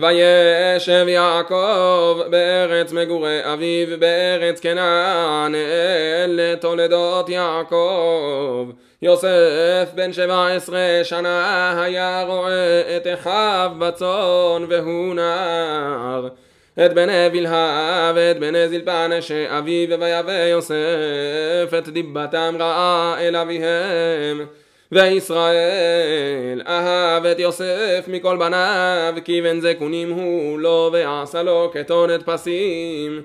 וישב יעקב בארץ מגורי אביו בארץ כנען אלה תולדות יעקב. יוסף בן שבע עשרה שנה היה רואה את אחיו בצאן והוא נער. את בני בלהה ואת בני זלפן שאביו ויבא יוסף את דיבתם רעה אל אביהם וישראל אהב את יוסף מכל בניו כי בן זקונים הוא לו ועשה לו כתונת פסים.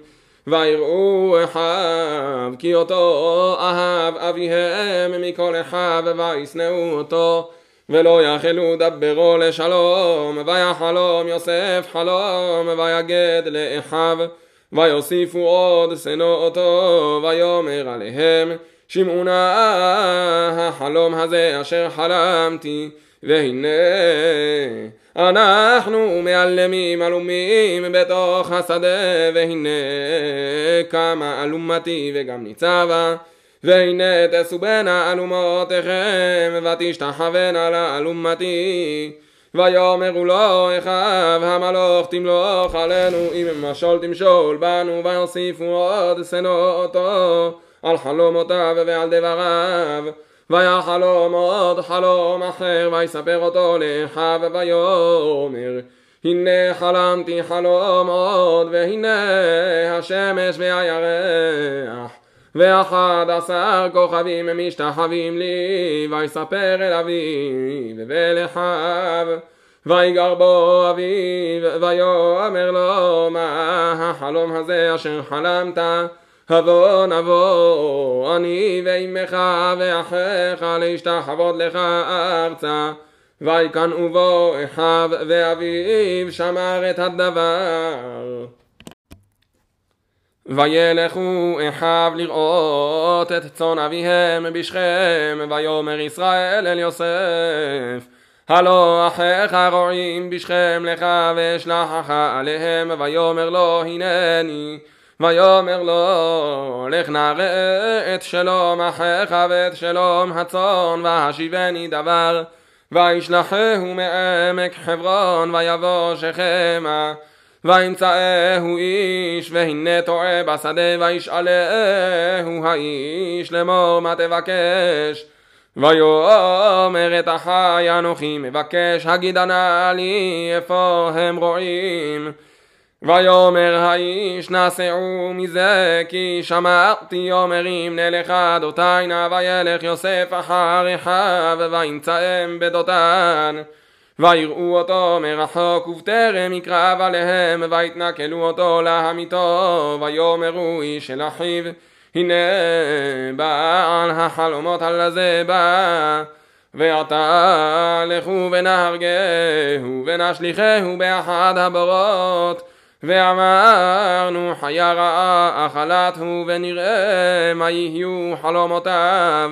ויראו אחיו כי אותו אהב אביהם מכל אחיו וישנאו אותו ולא יכלו דברו לשלום. ויחלום יוסף חלום ויגד לאחיו ויוסיפו עוד שנוא אותו ויאמר עליהם שמעו נא החלום הזה אשר חלמתי והנה אנחנו מעלמים עלומים בתוך השדה והנה קמה אלומתי וגם ניצבה והנה תסובנה אלומותיכם ותשתחוונה לאלומתי ויאמרו לו אחיו המלוך תמלוך עלינו אם משול תמשול בנו ויוסיפו עוד שנוא אותו על חלומותיו ועל דבריו. ויחלום עוד חלום אחר ויספר אותו לאחיו ויאמר הנה חלמתי חלום עוד והנה השמש והירח ואחד עשר כוכבים משתחווים לי ויספר אל אביו ולאחיו ויגר בו אביו ויאמר לו מה החלום הזה אשר חלמת הבוא נבוא אני ואימך ואחיך להשתחוות לך ארצה. ויקנאו בו אחיו ואביו שמר את הדבר. וילכו אחיו לראות את צאן אביהם בשכם ויאמר ישראל אל יוסף הלא אחיך רועים בשכם לך ואשלחך עליהם ויאמר לו הנני ויאמר לו לך נראה את שלום אחיך ואת שלום הצאן והשיבני דבר וישלחהו מעמק חברון ויבוא שכמה וימצאהו איש והנה טועה בשדה וישאלהו האיש לאמור מה תבקש? ויאמר את אחי אנוכי מבקש הגידה נא לי איפה הם רועים ויאמר האיש נשאו מזה כי שמעתי אומרים נלך דותיי נא וילך יוסף אחר אחיו וימצאם בדותן. ויראו אותו מרחוק ובטרם יקרב עליהם ויתנכלו אותו להמיתו ויאמרו איש אל אחיו הנה בעל החלומות הלזה בא ועתה לכו ונהרגהו ונשליכהו באחד הבורות ואמרנו חיה רעה אכלת הוא ונראה מה יהיו חלומותיו.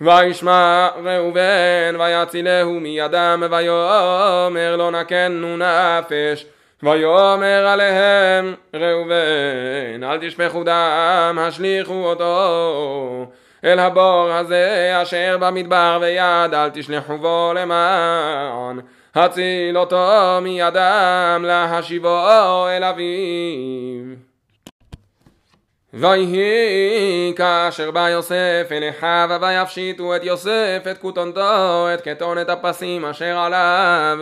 וישמע ראובן ויצילהו מידם ויאמר לא נקנו נפש ויאמר עליהם ראובן אל תשפכו דם השליכו אותו אל הבור הזה אשר במדבר ויד אל תשלחו בו למען הציל אותו מידם להשיבו אל אביו. ויהי כאשר בא יוסף אל אחיו ויפשיטו את יוסף את כותנתו את כתונת הפסים אשר עליו.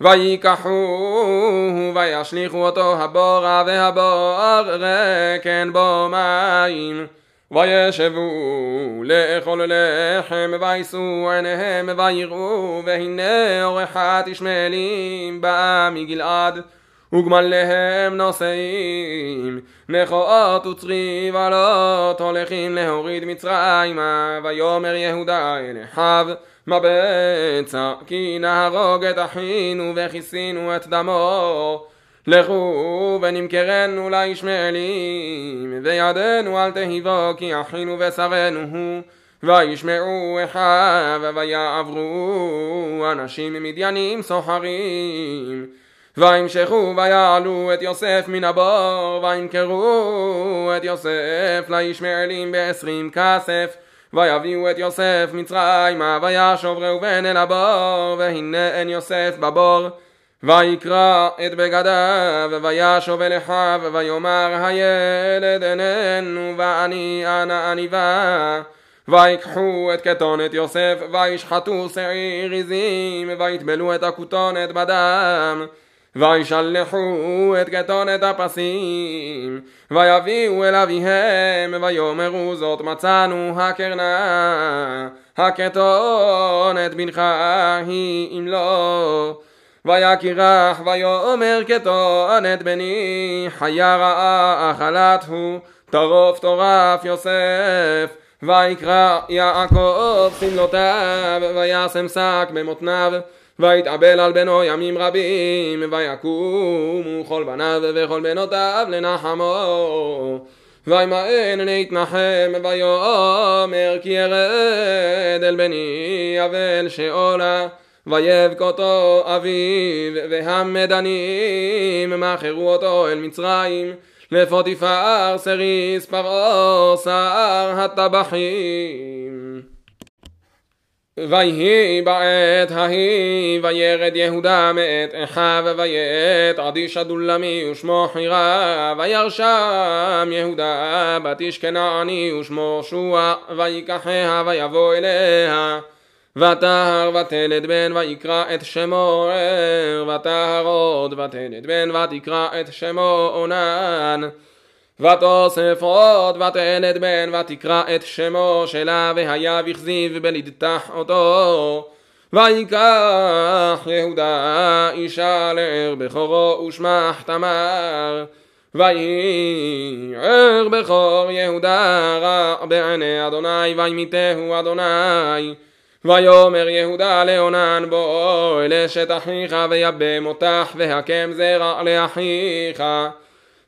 ויקחוהו וישליכו אותו הבורה והבור רקן בו מים וישבו לאכול לחם ויישאו עיניהם ויראו והנה אורחת ישמעאלים באה מגלעד וגמליהם נושאים נכואות וצריב עלות הולכים להוריד מצרימה ויאמר יהודה אל אחיו מה בצע כי נהרוג את אחינו וכיסינו את דמו לכו ונמכרנו לישמעאלים וידנו אל תהיבו כי אחינו ושרנו הוא וישמעו אחיו ויעברו אנשים מדיינים סוחרים. וימשכו ויעלו את יוסף מן הבור וימכרו את יוסף לישמעאלים בעשרים כסף. ויביאו את יוסף מצרימה וישוב ראובן אל הבור והנה אין יוסף בבור ויקרא את בגדיו, וישוב אל אחיו, ויאמר הילד איננו, ואני אנה עניבה. ויקחו את כתונת יוסף, וישחטו שעיר עזים, ויטבלו את הכותונת בדם. וישלחו את כתונת הפסים, ויביאו אל אביהם, ויאמרו זאת מצאנו הקרנה, הכתונת בנך היא אם לא. ויקירח ויאמר כתונת בני, חיה רעה אכלת הוא, טרוף טורף יוסף. ויקרא יעקב שמלותיו, וישם שק במותניו. ויתאבל על בנו ימים רבים, ויקומו כל בניו וכל בנותיו לנחמו. וימאן להתנחם, ויאמר כי ירד אל בני אבל שאולה. ויבכותו אביו, והמדנים מכרו אותו אל מצרים. לפוטיפר סריס פרעה שר הטבחים. ויהי בעת ההיא וירד יהודה מאת אחיו ויית עדיש הדולמי ושמו חירה וירשם יהודה בת איש כנעני ושמו שוע ויקחיה ויבוא אליה ותהר ותלד בן ויקרא את שמו ער ותהר עוד ותלד בן ותקרא את שמו עונן ותוסף עוד ותלד בן ותקרא את שמו שלה והיה בכזיב בלדתח אותו. ויקח יהודה אישה לער בכורו ושמח תמר. ויהי ער בכור יהודה רע בעיני אדוני וימיתהו אדוני ויאמר יהודה לעונן בוא אל אשת אחיך ויבם אותך והקם זרע לאחיך.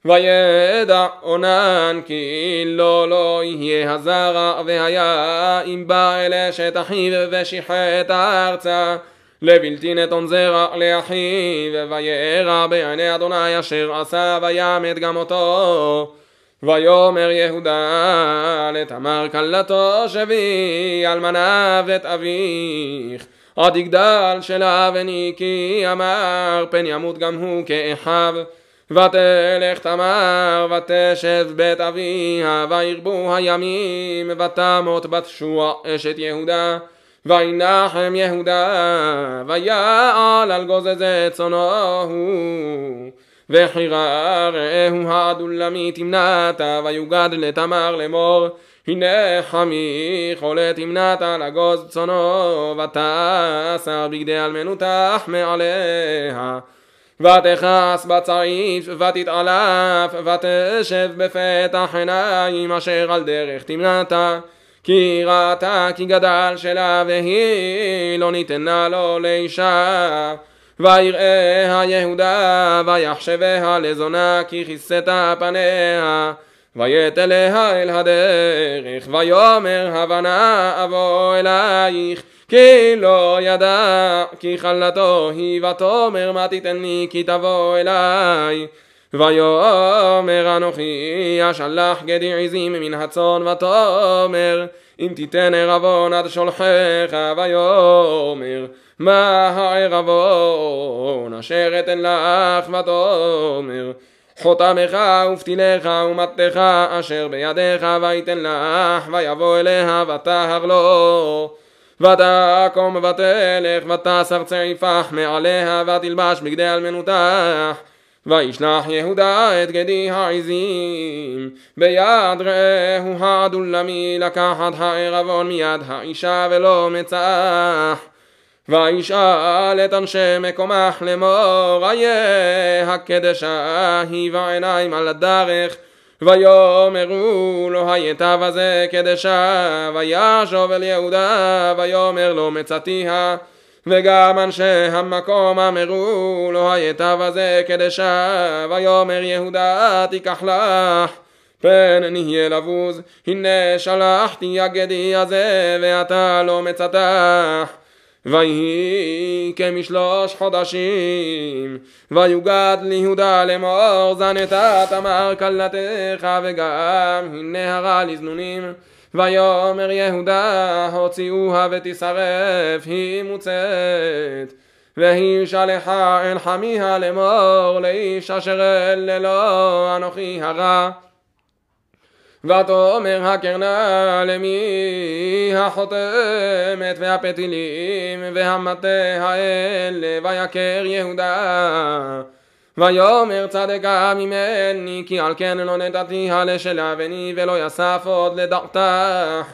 וידע עונן כי לא לא יהיה הזרע והיה אם בא אל אשת אחיו ושיחת הארצה לבלתי נתון זרע לאחיו וירא בעיני אדוני אשר עשה וימת גם אותו ויאמר יהודה לתמר כלתו שבי אלמנה ואת אביך. עד יגדל שלה וניקי אמר פן ימות גם הוא כאחיו. ותלך תמר ותשב בית אביה וירבו הימים ותמות בת שוע אשת יהודה. וינחם יהודה ויעל על גוזזי צונו הוא וחירה רעהו העדולמי תמנתה ויוגד לתמר לאמור הנה חמי חולה תמנתה לגוז צונו ותעשה בגדי אלמנותך מעליה. ותכעס בצעיף ותתעלף ותשב בפתח עיניים אשר על דרך תמנתה כי ראתה כי גדל שלה והיא לא ניתנה לו לאישה ויראה היהודה ויחשביה לזונה כי כיסתה פניה. ויית אליה אל הדרך ויאמר הבנה אבוא אלייך כי לא ידע כי חלתו היא ותאמר מה תיתן לי כי תבוא אליי. ויאמר אנוכי אשלח גדי עזים מן הצאן ותאמר אם תיתן ערבון עד שולחיך. ויאמר מה הערבון אשר אתן לך ותאמר? חותמך ופתילך ומטתך אשר בידיך ויתן לך ויבוא אליה ותהר לו. ותקום ותלך ותסר צעיפך מעליה ותלבש בגדי אלמנותך וישלח יהודה את גדי העזים. ביד רעהו העדולמי לקחת הערבון מיד האישה ולא מצח וישאל את אנשי מקומך לאמור איה הקדשה היא בעיניים על הדרך? ויאמרו לו היטב הזה קדשה וישוב אל יהודה ויאמר לו מצאתיה. וגם אנשי המקום אמרו לו היטב הזה קדשה ויאמר יהודה תיקח לך. פן נהיה לבוז הנה שלחתי יגדי הזה ואתה לא מצאתך ויהי כמשלוש חודשים ויוגד ליהודה לאמור זנתה תמר כלתך וגם הנה הרע לזנונים. ויאמר יהודה הוציאוה ותשרף היא מוצאת. והיא שלחה אל חמיה לאמור לאיש אשר אל ללא אנוכי הרע ותאמר הקרנה למי החותמת והפתילים והמטה האלה ויקר יהודה. ויאמר צדקה ממני כי על כן לא נתתיה לשלבני ולא יסף עוד לדעתך.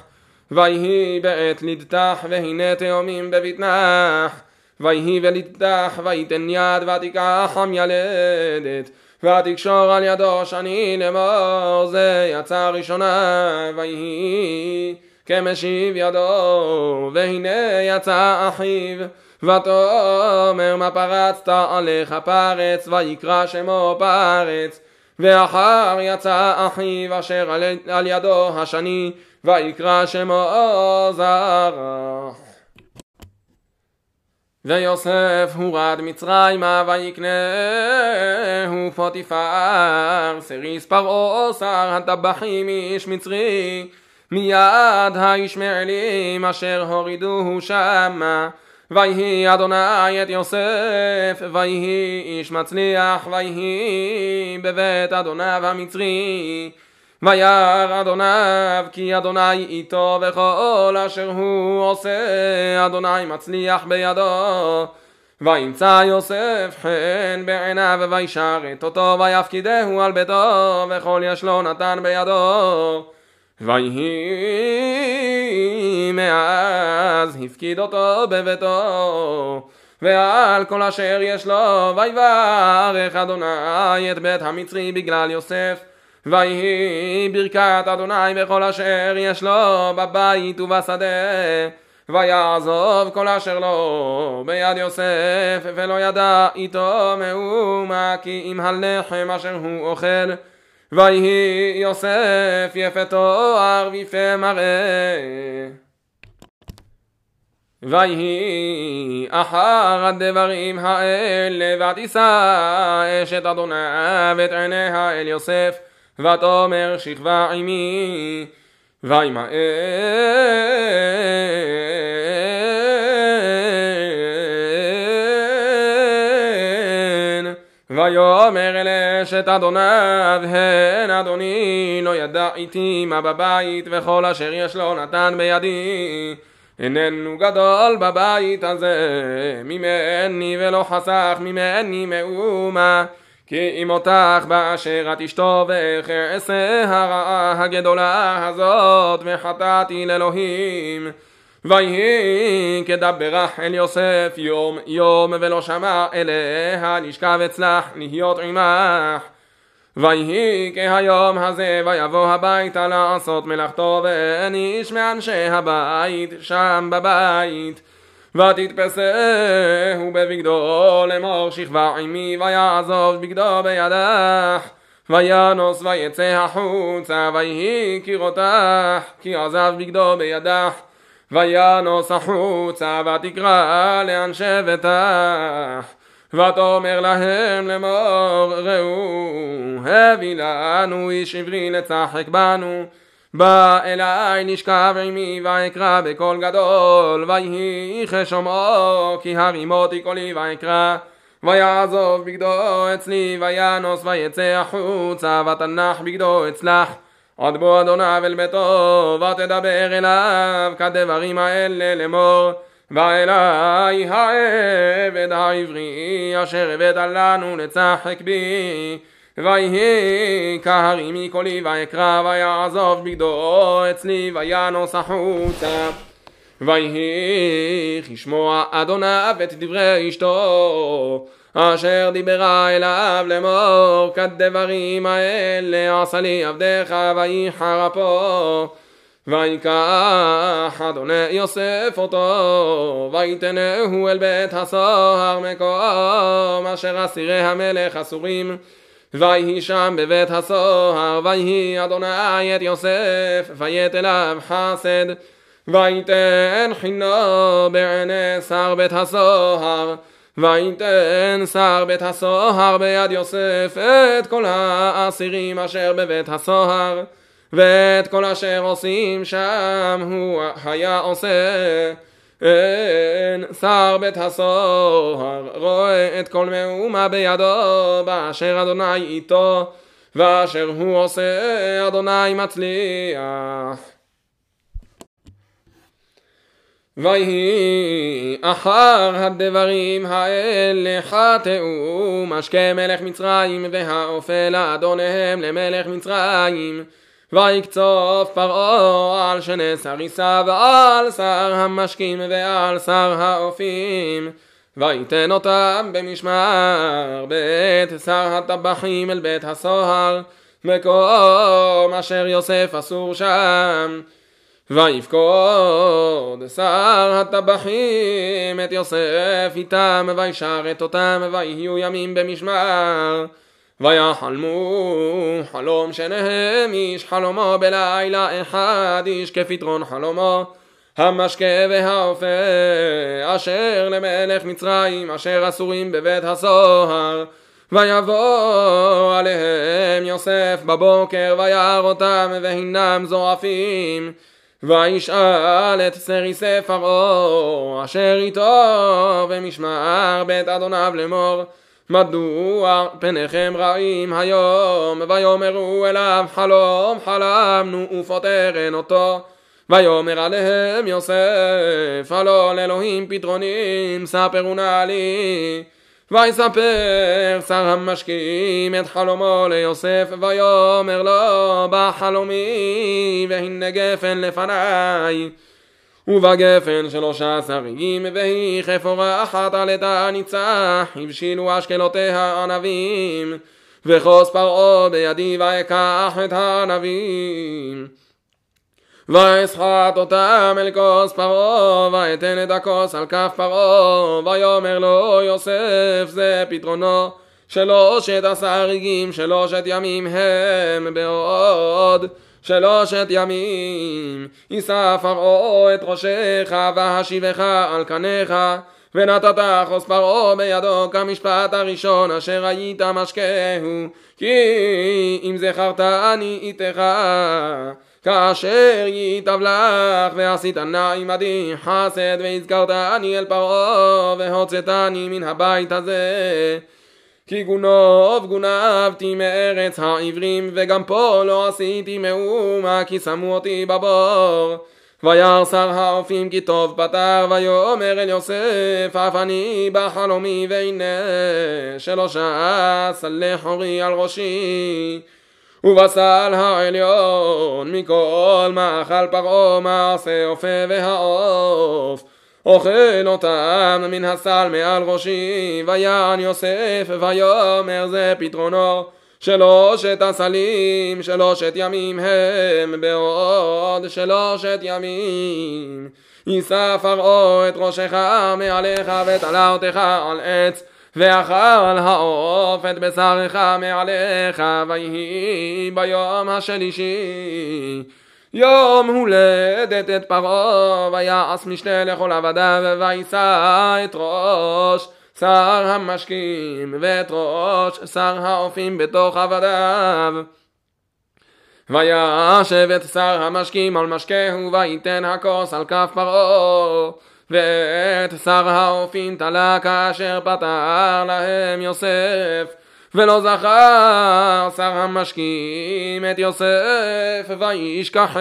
ויהי בעת לדתך והנה תאומים בבטנך. ויהי ולדתך ויתן יד ותיקח המילדת ותקשור על ידו שני לאמור זה יצא ראשונה ויהי כמשיב ידו והנה יצא אחיו. ותאמר מה פרצת עליך פרץ ויקרא שמו פרץ. ואחר יצא אחיו אשר על ידו השני ויקרא שמו זרח ויוסף הורד מצרימה ויקנהו פוטיפר סריס פרעה שר הטבחים איש מצרי. מיד הישמעאלים אשר הורידוהו שמה. ויהי אדוני את יוסף ויהי איש מצליח ויהי בבית אדוניו המצרי וירא אדוניו כי אדוני איתו וכל אשר הוא עושה אדוני מצליח בידו. וימצא יוסף חן בעיניו וישרת אותו ויפקידהו על ביתו וכל יש לו נתן בידו. ויהי מאז הפקיד אותו בביתו ועל כל אשר יש לו ויברך אדוני את בית המצרי בגלל יוסף ויהי ברכת אדוני בכל אשר יש לו בבית ובשדה ויעזוב כל אשר לו ביד יוסף ולא ידע איתו מאומה כי אם הלחם אשר הוא אוכל. ויהי יוסף יפה תואר ויפה מראה. ויהי אחר הדברים האלה ותישא אשת אדוניו את עיניה אל יוסף ותאמר שכבה עמי וימאן ויאמר אל אשת אדוניו הן אדוני לא ידע איתי מה בבית וכל אשר יש לו נתן בידי. איננו גדול בבית הזה ממני ולא חסך ממני מאומה כי אם אותך באשר את אשתו ואעשה הרעה הגדולה הזאת וחטאתי לאלוהים. ויהי כדברך אל יוסף יום יום ולא שמע אליה נשכב אצלך להיות עמך. ויהי כהיום הזה ויבוא הביתה לעשות מלאכתו ואין איש מאנשי הבית שם בבית ותתפסהו בבגדו לאמור שכבה עמי ויעזוב בגדו בידך וינוס ויצא החוצה ויהי כראותך כי עזב בגדו בידך וינוס החוצה ותקרא לאנשי ביתך ותאמר להם לאמור ראו הביא לנו איש עברי לצחק בנו בא אליי נשכב עמי ואקרא בקול גדול ויהי חשומו כי הרימותי קולי ואקרא ויעזוב בגדו אצלי וינוס ויצא החוצה ותנח בגדו אצלך. עד בוא אדוניו אל ביתו ותדבר אליו כדברים האלה לאמור. ואלי העבד העברי אשר הבאת לנו לצחק בי ויהי כהרימי קולי ואקרא ויעזוב בגדו אצלי וינוס החוצה ויהי כשמוע אדוניו את דברי אשתו אשר דיברה אליו לאמור כדברים האלה עשה לי עבדך ויחר אפו ויקח אדוני יוסף אותו ויתנהו אל בית הסוהר מקום אשר אסירי המלך אסורים ויהי שם בבית הסוהר, ויהי אדוני את יוסף, ויית אליו חסד, ויתן חינו בעיני שר בית הסוהר, ויתן שר בית הסוהר ביד יוסף את כל האסירים אשר בבית הסוהר, ואת כל אשר עושים שם הוא היה עושה. אין שר בית הסוהר רואה את כל מהומה בידו באשר אדוני איתו ואשר הוא עושה אדוני מצליח. ויהי אחר הדברים האלה חטאו משקה מלך מצרים והאופה לאדוניהם למלך מצרים ויקצוף פרעה על שני סריסה ועל שר המשקים ועל שר האופים. ויתן אותם במשמר בית שר הטבחים אל בית הסוהר מקום אשר יוסף אסור שם. ויפקוד שר הטבחים את יוסף איתם וישרת אותם ויהיו ימים במשמר ויחלמו חלום שניהם איש חלומו בלילה אחד איש כפתרון חלומו המשקה והאופה אשר למלך מצרים אשר אסורים בבית הסוהר. ויבוא עליהם יוסף בבוקר וירא אותם והנם זועפים. וישאל את סריסי פרעה אשר איתו במשמר בית אדוניו לאמור מדוע פניכם רעים היום? ויאמרו אליו חלום חלמנו ופותרן אותו. ויאמר עליהם יוסף הלא לאלוהים פתרונים ספרו נא לי. ויספר שר המשקים את חלומו ליוסף ויאמר לו בחלומי והנה גפן לפניי ובגפן שלושה שרים והיא חפורה אחת על עדה ניצח הבשילו אשקלותיה ענבים וכוס פרעה בידי ואקח את הענבים. ואסחט אותם אל כוס פרעה ואתן את הכוס על כף פרעה ויאמר לו יוסף זה פתרונו. שלושת עשר שלושת ימים הם בעוד שלושת ימים. יישא פרעה את ראשך והשיבך על קניך ונתת חוס פרעה בידו כמשפט הראשון אשר היית משקהו. כי אם זכרת אני איתך. כאשר ייטב לך ועשית נא עמדי חסד והזכרתני אל פרעה והוצאתני מן הבית הזה כי גונוב גונבתי מארץ העברים וגם פה לא עשיתי מאומה כי שמו אותי בבור. וירא שר האופים כי טוב פתר ויאמר אל יוסף אף אני בחלומי והנה שלושה סלי חורי על ראשי. ובסל העליון מכל מאכל פרעה מעשה אופה והעוף אוכל אותם מן הסל מעל ראשי ויען יוסף ויאמר זה פתרונו. שלושת הסלים שלושת ימים הם בעוד שלושת ימים. יישא פרעה את ראשך מעליך ותלה אותך על עץ ואכל העוף את בשרך מעליך ויהי ביום השלישי יום הולדת את פרעה ויעש משנה לכל עבדיו וישא את ראש שר המשקים ואת ראש שר האופים בתוך עבדיו. וישב את שר המשקים על משקהו ויתן הכוס על כף פרעה ואת שר האופים תלה כאשר פתר להם יוסף ולא זכר שר המשקים את יוסף וישכחהו.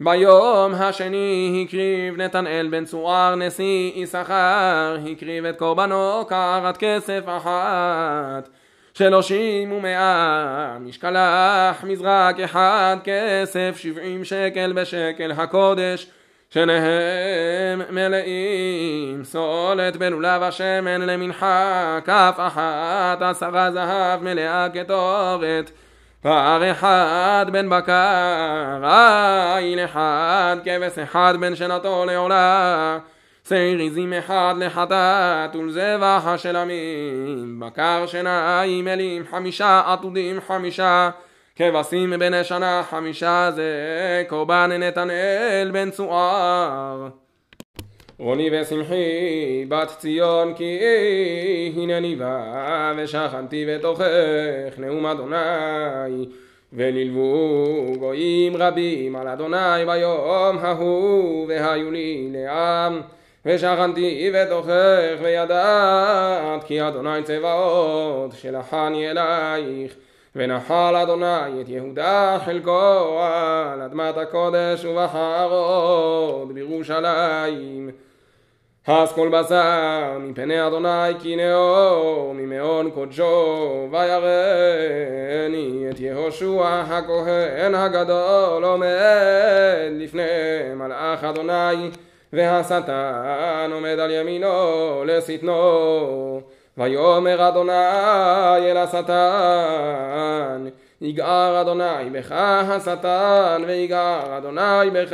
ביום השני הקריב נתנאל בן צוער נשיא יששכר הקריב את קורבנו קרת כסף אחת. שלושים ומאה משקלח מזרק אחד כסף שבעים שקל בשקל הקודש שניהם מלאים סולת בלולב השמן למנחה כף אחת עשרה זהב מלאה כתורת. פר אחד בן בקר עין אחד כבש אחד בן שנתו לעולה. שעיר עזים אחד לחטאת ולזבח השלמים בקר שניים אלים חמישה עתודים חמישה כבשים בני שנה חמישה זה קורבן נתנאל בן צוער רוני ושמחי בת ציון כי הנני בא ושכנתי בתוכך נאום אדוני. ונלוו גויים רבים על אדוני ביום ההוא והיו לי לעם. ושכנתי בתוכך וידעת כי אדוני צבאות שלחני אלייך ונחל אדוני את יהודה חלקו על אדמת הקודש ובחרות בירושלים. אז כל בשר מפני אדוני כי נאור ממעון קודשו ויראני את יהושע הכהן הגדול עומד לפני מלאך אדוני והשטן עומד על ימינו לשטנו ויאמר אדוני אל השטן יגער אדוני בך השטן ויגער אדוני בך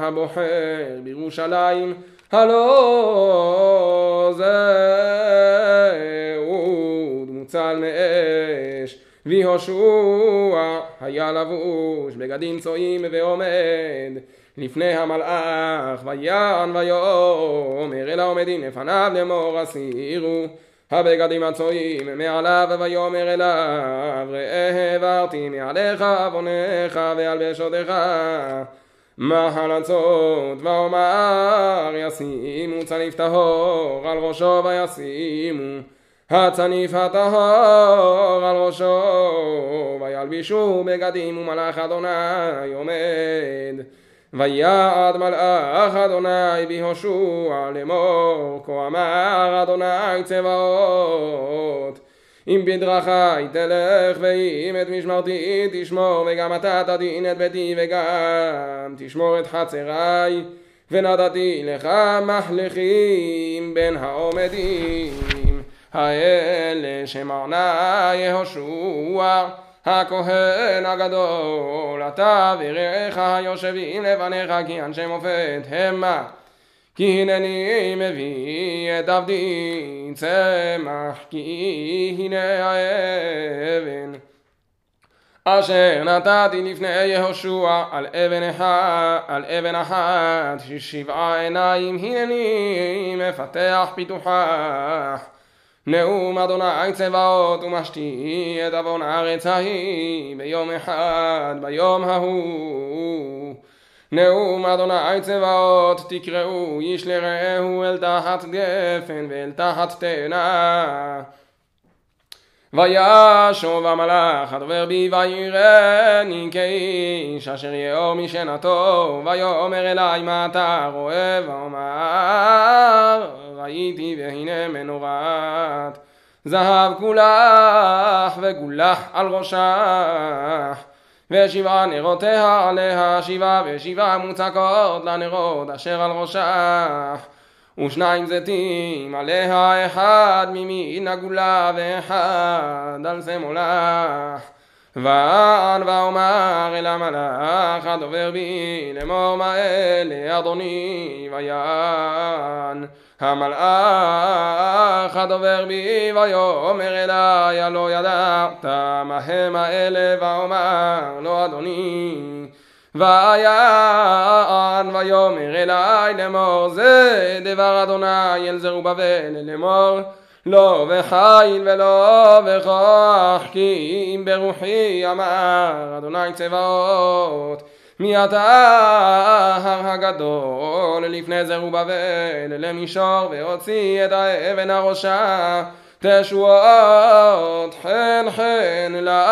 הבוחר בירושלים. הלא זה אוד מוצל מאש ויהושע היה לבוש בגדים צועים ועומד לפני המלאך ויען ויאמר אל העומדים לפניו לאמור הסירו הבגדים הצועים מעליו ויאמר אליו ראה העברתי מעליך עוונך והלבשותיך מחלצות ואומר ישימו צניף טהור על ראשו וישימו. הצניף הטהור על ראשו וילבישו בגדים ומלאך אדוני עומד ויעד מלאך אדוני בהושע לאמור כה אמר אדוני צבאות אם בדרכי תלך ואם את משמרתי תשמור וגם אתה תדין את ביתי וגם תשמור את חצרי ונתתי לך מחלכים בין העומדים האלה שמרנה יהושע הכהן הגדול אתה ורעך היושבים לפניך כי אנשי מופת המה. כי הנני מביא את עבדי צמח כי הנה האבן. אשר נתתי לפני יהושע על אבן אחת, על אבן אחת ששבעה עיניים הנני מפתח פיתוחה נאום אדוני צבאות ומשתי את עוון הארץ ההיא ביום אחד ביום ההוא. נאום אדוני צבאות תקראו איש לרעהו אל תחת גפן ואל תחת תאנה. וישוב המלאך הדובר בי ויראני כאיש אשר יאור משנתו ויאמר אלי מה אתה רואה ואומר ראיתי והנה מנורת. זהב כולך וגולח על ראשך ושבעה נרותיה עליה שבעה ושבעה מוצקות לנרות אשר על ראשך. ושניים זיתים עליה אחד ממין הגולה ואחד על שמאלך וען ואומר אל המלאך הדובר בי לאמור מה אלה אדוני ויען. המלאך הדובר בי ויאמר אלי הלא ידעת מה הם האלה ואומר לא אדוני. ויען ויאמר אלי לאמור זה דבר אדוני אל זרובבל לאמור לא בחיל ולא בכוח כי אם ברוחי אמר אדוני צבאות מי אתה ההר הגדול? לפני זרובבל למישור והוציא את האבן הראשה. תשועות חן חן לך